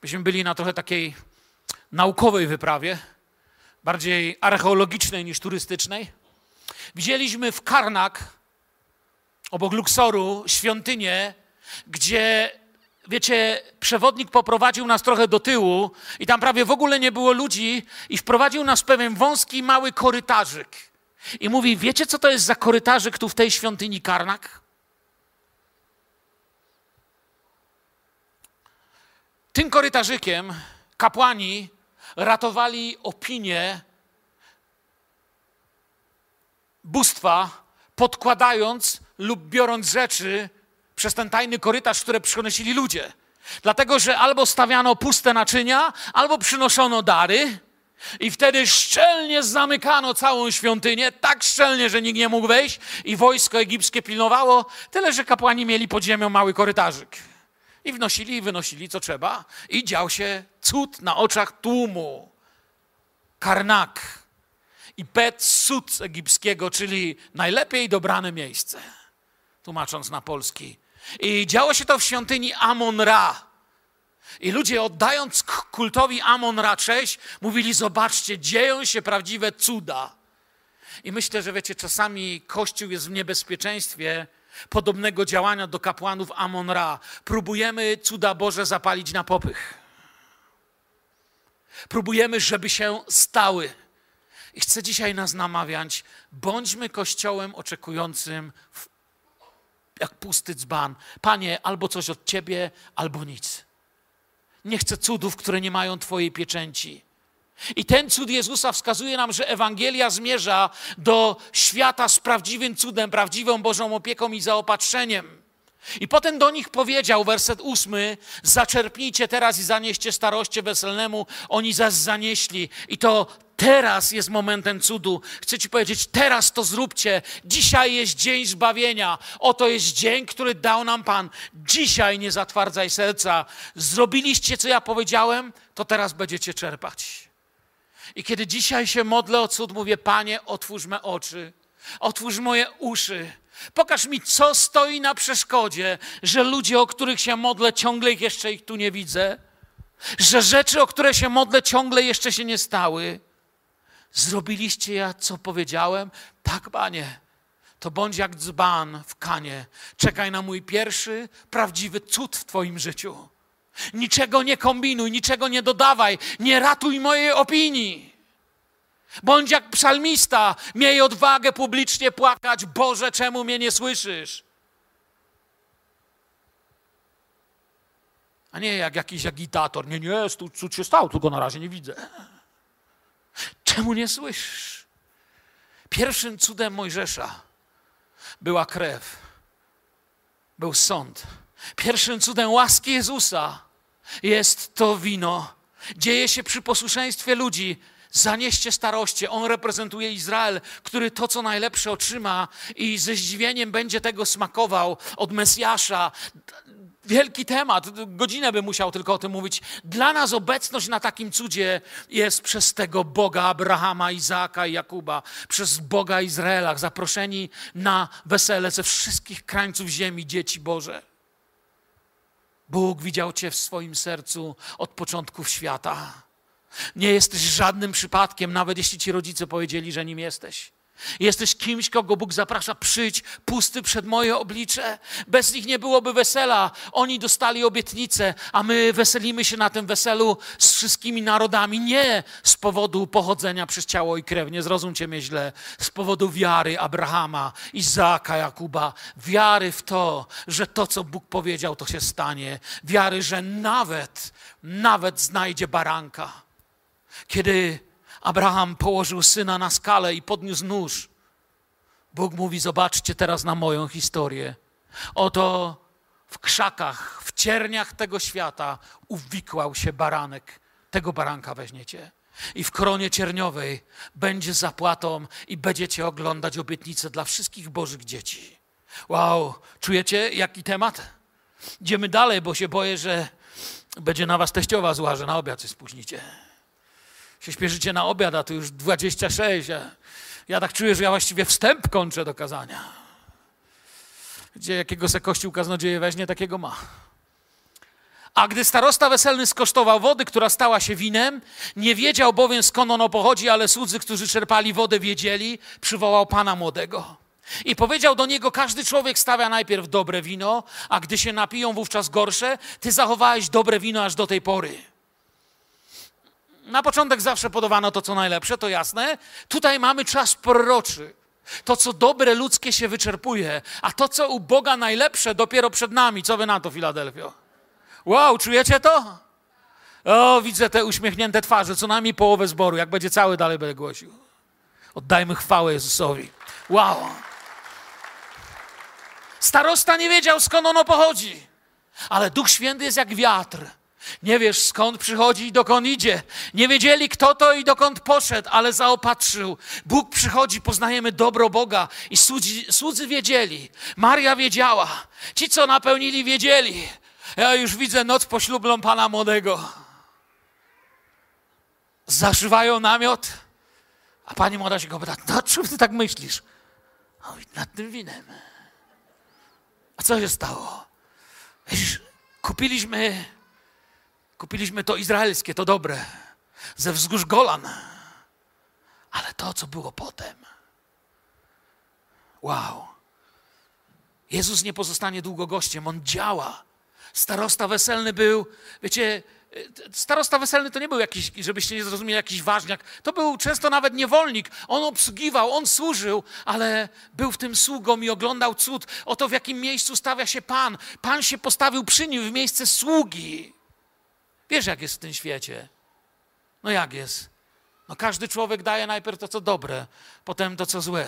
byśmy byli na trochę takiej naukowej wyprawie, bardziej archeologicznej niż turystycznej. Widzieliśmy w Karnak, obok Luksoru, świątynię, gdzie, wiecie, przewodnik poprowadził nas trochę do tyłu i tam prawie w ogóle nie było ludzi i wprowadził nas w pewien wąski, mały korytarzyk. I mówi, wiecie co to jest za korytarzyk tu w tej świątyni Karnak? Tym korytarzykiem kapłani ratowali opinię bóstwa, podkładając lub biorąc rzeczy przez ten tajny korytarz, które przynosili ludzie. Dlatego, że albo stawiano puste naczynia, albo przynoszono dary, i wtedy szczelnie zamykano całą świątynię, tak szczelnie, że nikt nie mógł wejść, i wojsko egipskie pilnowało, tyle że kapłani mieli pod ziemią mały korytarzyk. I wnosili i wynosili co trzeba, i dział się cud na oczach tłumu. Karnak i Bet Sud egipskiego, czyli najlepiej dobrane miejsce, tłumacząc na polski. I działo się to w świątyni Amon-Ra. I ludzie oddając kultowi Amon-Ra cześć, mówili, zobaczcie, dzieją się prawdziwe cuda. I myślę, że wiecie, czasami Kościół jest w niebezpieczeństwie podobnego działania do kapłanów Amon-Ra. Próbujemy cuda Boże zapalić na popych. Próbujemy, żeby się stały. I chcę dzisiaj nas namawiać, bądźmy kościołem oczekującym w, jak pusty dzban. Panie, albo coś od Ciebie, albo nic. Nie chcę cudów, które nie mają Twojej pieczęci. I ten cud Jezusa wskazuje nam, że Ewangelia zmierza do świata z prawdziwym cudem, prawdziwą Bożą opieką i zaopatrzeniem. I potem do nich powiedział, werset ósmy, zaczerpnijcie teraz i zanieście staroście weselnemu. Oni zaś zanieśli. I to teraz jest momentem cudu. Chcę ci powiedzieć, teraz to zróbcie. Dzisiaj jest dzień zbawienia. Oto jest dzień, który dał nam Pan. Dzisiaj nie zatwardzaj serca. Zrobiliście, co ja powiedziałem, to teraz będziecie czerpać. I kiedy dzisiaj się modlę o cud, mówię, Panie, otwórz me oczy, otwórz moje uszy, Pokaż mi, co stoi na przeszkodzie, że ludzie, o których się modlę, ciągle jeszcze ich tu nie widzę, że rzeczy, o które się modlę, ciągle jeszcze się nie stały. Zrobiliście ja, co powiedziałem? Tak, panie. To bądź jak dzban w kanie. Czekaj na mój pierwszy, prawdziwy cud w Twoim życiu. Niczego nie kombinuj, niczego nie dodawaj, nie ratuj mojej opinii. Bądź jak psalmista, miej odwagę publicznie płakać: Boże, czemu mnie nie słyszysz? A nie jak jakiś agitator. Nie, nie, cud się stał, tylko na razie nie widzę. Czemu nie słyszysz? Pierwszym cudem Mojżesza była krew, był sąd. Pierwszym cudem łaski Jezusa jest to wino. Dzieje się przy posłuszeństwie ludzi, Zanieście staroście. On reprezentuje Izrael, który to, co najlepsze otrzyma i ze zdziwieniem będzie tego smakował od Mesjasza. Wielki temat, godzinę bym musiał tylko o tym mówić. Dla nas obecność na takim cudzie jest przez tego Boga Abrahama, Izaaka i Jakuba, przez Boga Izraela, zaproszeni na wesele ze wszystkich krańców ziemi, dzieci Boże. Bóg widział Cię w swoim sercu od początków świata. Nie jesteś żadnym przypadkiem, nawet jeśli ci rodzice powiedzieli, że nim jesteś. Jesteś kimś, kogo Bóg zaprasza, przyjdź pusty przed moje oblicze. Bez nich nie byłoby wesela. Oni dostali obietnicę, a my weselimy się na tym weselu z wszystkimi narodami. Nie z powodu pochodzenia przez ciało i krew, nie zrozumcie mnie źle. Z powodu wiary Abrahama, Izaaka, Jakuba. Wiary w to, że to, co Bóg powiedział, to się stanie. Wiary, że nawet, nawet znajdzie baranka kiedy Abraham położył syna na skalę i podniósł nóż, Bóg mówi: Zobaczcie teraz na moją historię. Oto w krzakach, w cierniach tego świata uwikłał się baranek. Tego baranka weźmiecie. i w koronie cierniowej będzie zapłatą i będziecie oglądać obietnice dla wszystkich Bożych dzieci. Wow, czujecie jaki temat? Idziemy dalej, bo się boję, że będzie na was teściowa zła, że na obiad się spóźnicie. Się śpieszycie na obiad, a tu już 26. A ja tak czuję, że ja właściwie wstęp kończę do kazania. Gdzie jakiego se kościół kaznodzieje weźmie, takiego ma. A gdy starosta weselny skosztował wody, która stała się winem, nie wiedział bowiem skąd ono pochodzi, ale słudzy, którzy czerpali wodę, wiedzieli, przywołał pana młodego. I powiedział do niego: Każdy człowiek stawia najpierw dobre wino, a gdy się napiją, wówczas gorsze. Ty zachowałeś dobre wino aż do tej pory. Na początek zawsze podawano to, co najlepsze, to jasne. Tutaj mamy czas proroczy. To, co dobre ludzkie się wyczerpuje, a to, co u Boga najlepsze, dopiero przed nami. Co wy na to, Filadelfio? Wow, czujecie to? O, widzę te uśmiechnięte twarze, co najmniej połowę zboru. Jak będzie cały, dalej będę głosił. Oddajmy chwałę Jezusowi. Wow. Starosta nie wiedział, skąd ono pochodzi, ale Duch Święty jest jak wiatr. Nie wiesz, skąd przychodzi i dokąd idzie. Nie wiedzieli, kto to i dokąd poszedł, ale zaopatrzył. Bóg przychodzi, poznajemy dobro Boga i słudzy, słudzy wiedzieli. Maria wiedziała. Ci, co napełnili, wiedzieli. Ja już widzę noc poślubną Pana Młodego. Zaszywają namiot, a Pani Młoda się go pyta, na czym Ty tak myślisz? A nad tym winem. A co się stało? Wiesz, kupiliśmy, kupiliśmy to izraelskie, to dobre, ze wzgórz Golan. Ale to, co było potem. Wow. Jezus nie pozostanie długo gościem, on działa. Starosta weselny był, wiecie, starosta weselny to nie był jakiś, żebyście nie zrozumieli, jakiś ważniak. To był często nawet niewolnik. On obsługiwał, on służył, ale był w tym sługą i oglądał cud. Oto w jakim miejscu stawia się Pan. Pan się postawił przy nim w miejsce sługi. Wiesz, jak jest w tym świecie? No jak jest? No każdy człowiek daje najpierw to, co dobre, potem to, co złe.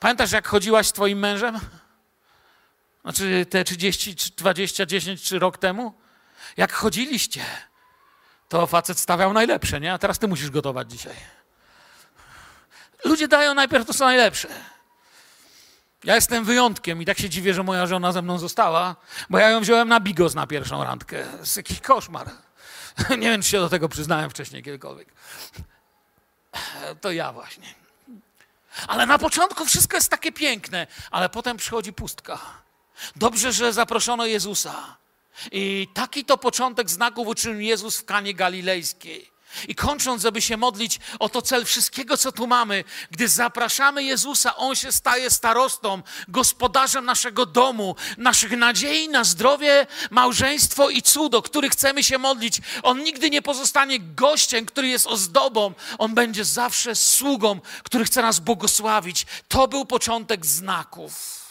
Pamiętasz, jak chodziłaś z twoim mężem? Znaczy te 30, 20, 10 czy rok temu? Jak chodziliście, to facet stawiał najlepsze, nie? A teraz ty musisz gotować dzisiaj. Ludzie dają najpierw to, co najlepsze. Ja jestem wyjątkiem i tak się dziwię, że moja żona ze mną została, bo ja ją wziąłem na bigos na pierwszą randkę. To jakiś koszmar. <laughs> Nie wiem, czy się do tego przyznałem wcześniej kiedykolwiek. To ja właśnie. Ale na początku wszystko jest takie piękne, ale potem przychodzi pustka. Dobrze, że zaproszono Jezusa. I taki to początek znaków uczynił Jezus w Kanie Galilejskiej. I kończąc, żeby się modlić o to cel wszystkiego, co tu mamy, gdy zapraszamy Jezusa, On się staje starostą, gospodarzem naszego domu, naszych nadziei na zdrowie, małżeństwo i cudo, który chcemy się modlić. On nigdy nie pozostanie gościem, który jest ozdobą. On będzie zawsze sługą, który chce nas błogosławić. To był początek znaków.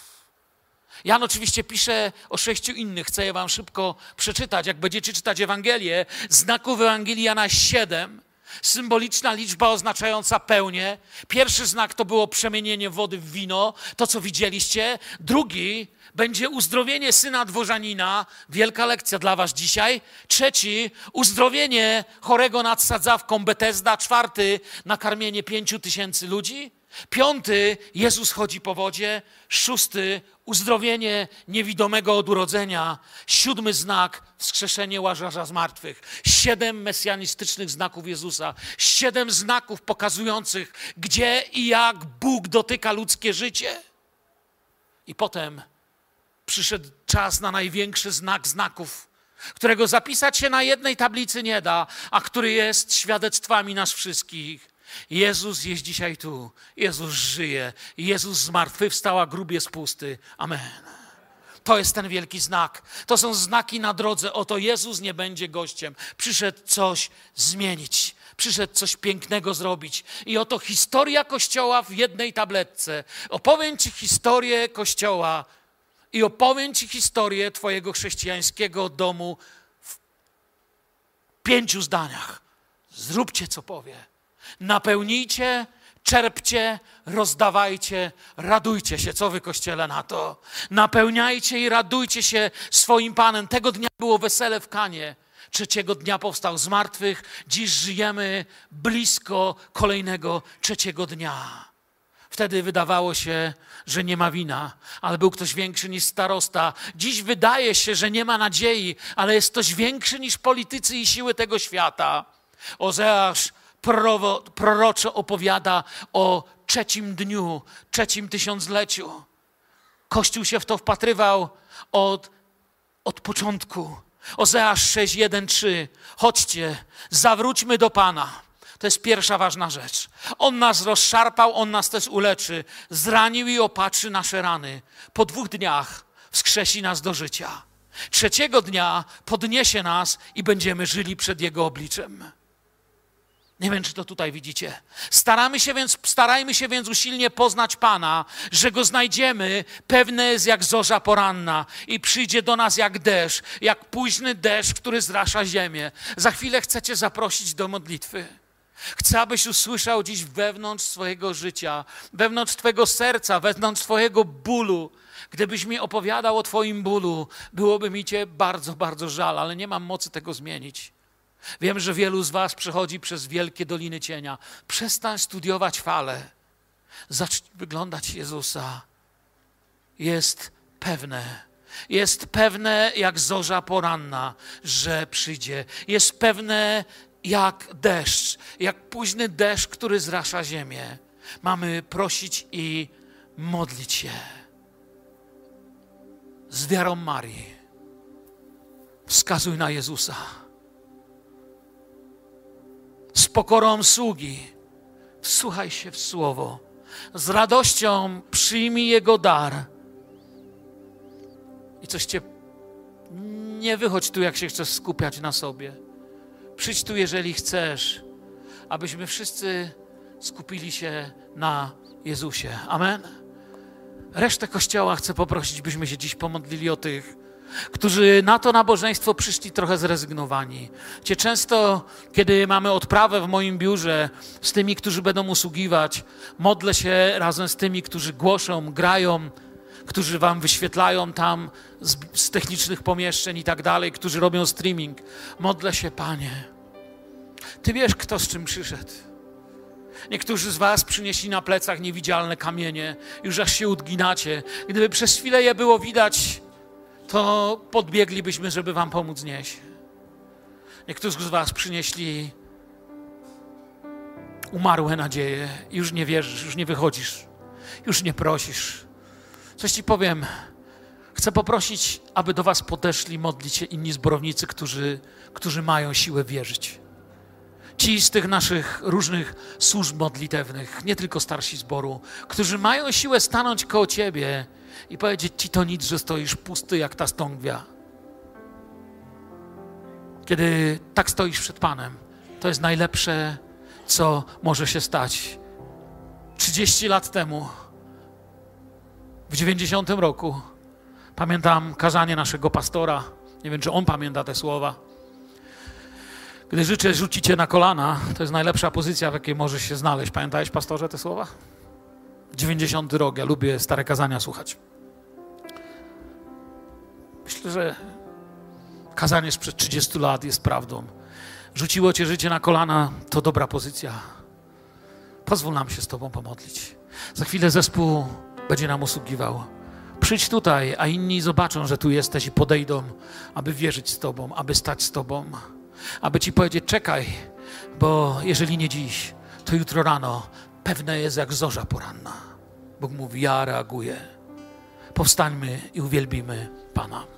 Jan oczywiście pisze o sześciu innych, chcę je wam szybko przeczytać. Jak będziecie czytać Ewangelię, znaków Ewangelii Jana siedem, symboliczna liczba oznaczająca pełnię. Pierwszy znak to było przemienienie wody w wino, to co widzieliście. Drugi będzie uzdrowienie syna dworzanina, wielka lekcja dla was dzisiaj. Trzeci, uzdrowienie chorego nad sadzawką Betesda. Czwarty, nakarmienie pięciu tysięcy ludzi. Piąty, Jezus chodzi po wodzie. Szósty, uzdrowienie niewidomego od urodzenia. Siódmy znak, wskrzeszenie łażarza z martwych. Siedem mesjanistycznych znaków Jezusa. Siedem znaków pokazujących, gdzie i jak Bóg dotyka ludzkie życie. I potem przyszedł czas na największy znak znaków, którego zapisać się na jednej tablicy nie da, a który jest świadectwami nas wszystkich. Jezus jest dzisiaj tu. Jezus żyje. Jezus zmartwychwstał, a grób jest pusty. Amen. To jest ten wielki znak. To są znaki na drodze. Oto Jezus nie będzie gościem. Przyszedł coś zmienić. Przyszedł coś pięknego zrobić. I oto historia Kościoła w jednej tabletce. Opowiem Ci historię Kościoła i opowiem Ci historię Twojego chrześcijańskiego domu w pięciu zdaniach. Zróbcie, co powie. Napełnijcie, czerpcie, rozdawajcie, radujcie się. Co wy, kościele, na to? Napełniajcie i radujcie się swoim Panem. Tego dnia było wesele w Kanie. Trzeciego dnia powstał z martwych. Dziś żyjemy blisko kolejnego trzeciego dnia. Wtedy wydawało się, że nie ma wina, ale był ktoś większy niż starosta. Dziś wydaje się, że nie ma nadziei, ale jest ktoś większy niż politycy i siły tego świata. Ozeasz proroczo opowiada o trzecim dniu, trzecim tysiącleciu. Kościół się w to wpatrywał od, od początku. Ozeasz 6, 1, 3. Chodźcie, zawróćmy do Pana. To jest pierwsza ważna rzecz. On nas rozszarpał, On nas też uleczy. Zranił i opatrzy nasze rany. Po dwóch dniach wskrzesi nas do życia. Trzeciego dnia podniesie nas i będziemy żyli przed Jego obliczem. Nie wiem, czy to tutaj widzicie. Staramy się więc, starajmy się więc usilnie poznać Pana, że Go znajdziemy. Pewne jest jak zorza poranna i przyjdzie do nas jak deszcz, jak późny deszcz, który zrasza ziemię. Za chwilę chcecie zaprosić do modlitwy. Chcę, abyś usłyszał dziś wewnątrz swojego życia, wewnątrz Twojego serca, wewnątrz Twojego bólu. Gdybyś mi opowiadał o Twoim bólu, byłoby mi Cię bardzo, bardzo żal, ale nie mam mocy tego zmienić. Wiem, że wielu z Was przechodzi przez wielkie doliny cienia. Przestań studiować fale. Zacznij wyglądać Jezusa. Jest pewne, jest pewne jak zorza poranna, że przyjdzie. Jest pewne jak deszcz, jak późny deszcz, który zrasza ziemię. Mamy prosić i modlić się z wiarą Marii. Wskazuj na Jezusa z pokorą sługi. Wsłuchaj się w słowo. Z radością przyjmij Jego dar. I coś cię. Nie wychodź tu, jak się chcesz skupiać na sobie. Przyjdź tu, jeżeli chcesz, abyśmy wszyscy skupili się na Jezusie. Amen. Resztę kościoła chcę poprosić, byśmy się dziś pomodlili o tych, którzy na to nabożeństwo przyszli trochę zrezygnowani. Cię często, kiedy mamy odprawę w moim biurze z tymi, którzy będą usługiwać, modlę się razem z tymi, którzy głoszą, grają, którzy wam wyświetlają tam z, z technicznych pomieszczeń i tak dalej, którzy robią streaming. Modlę się, Panie. Ty wiesz, kto z czym przyszedł. Niektórzy z Was przynieśli na plecach niewidzialne kamienie, już aż się udginacie. Gdyby przez chwilę je było widać, to podbieglibyśmy, żeby Wam pomóc nieść. Niektórzy z Was przynieśli umarłe nadzieje już nie wierzysz, już nie wychodzisz, już nie prosisz. Coś Ci powiem. Chcę poprosić, aby do Was podeszli modlić się inni zborownicy, którzy, którzy mają siłę wierzyć. Ci z tych naszych różnych służb modlitewnych, nie tylko starsi zboru, którzy mają siłę stanąć koło Ciebie i powiedzieć Ci to nic, że stoisz pusty jak ta stągwia. Kiedy tak stoisz przed Panem, to jest najlepsze, co może się stać. 30 lat temu, w 90 roku, pamiętam kazanie naszego pastora. Nie wiem, czy on pamięta te słowa. Gdy życzę rzucić cię na kolana, to jest najlepsza pozycja, w jakiej możesz się znaleźć. Pamiętałeś, pastorze, te słowa? 90 rok. Ja lubię stare kazania słuchać. Myślę, że kazanie sprzed 30 lat jest prawdą. Rzuciło cię życie na kolana, to dobra pozycja. Pozwól nam się z Tobą pomodlić. Za chwilę zespół będzie nam usługiwał. Przyjdź tutaj, a inni zobaczą, że tu jesteś i podejdą, aby wierzyć z Tobą, aby stać z Tobą, aby Ci powiedzieć: czekaj, bo jeżeli nie dziś, to jutro rano pewne jest jak zorza poranna. Bóg mówi: Ja reaguję. Powstańmy i uwielbimy Pana.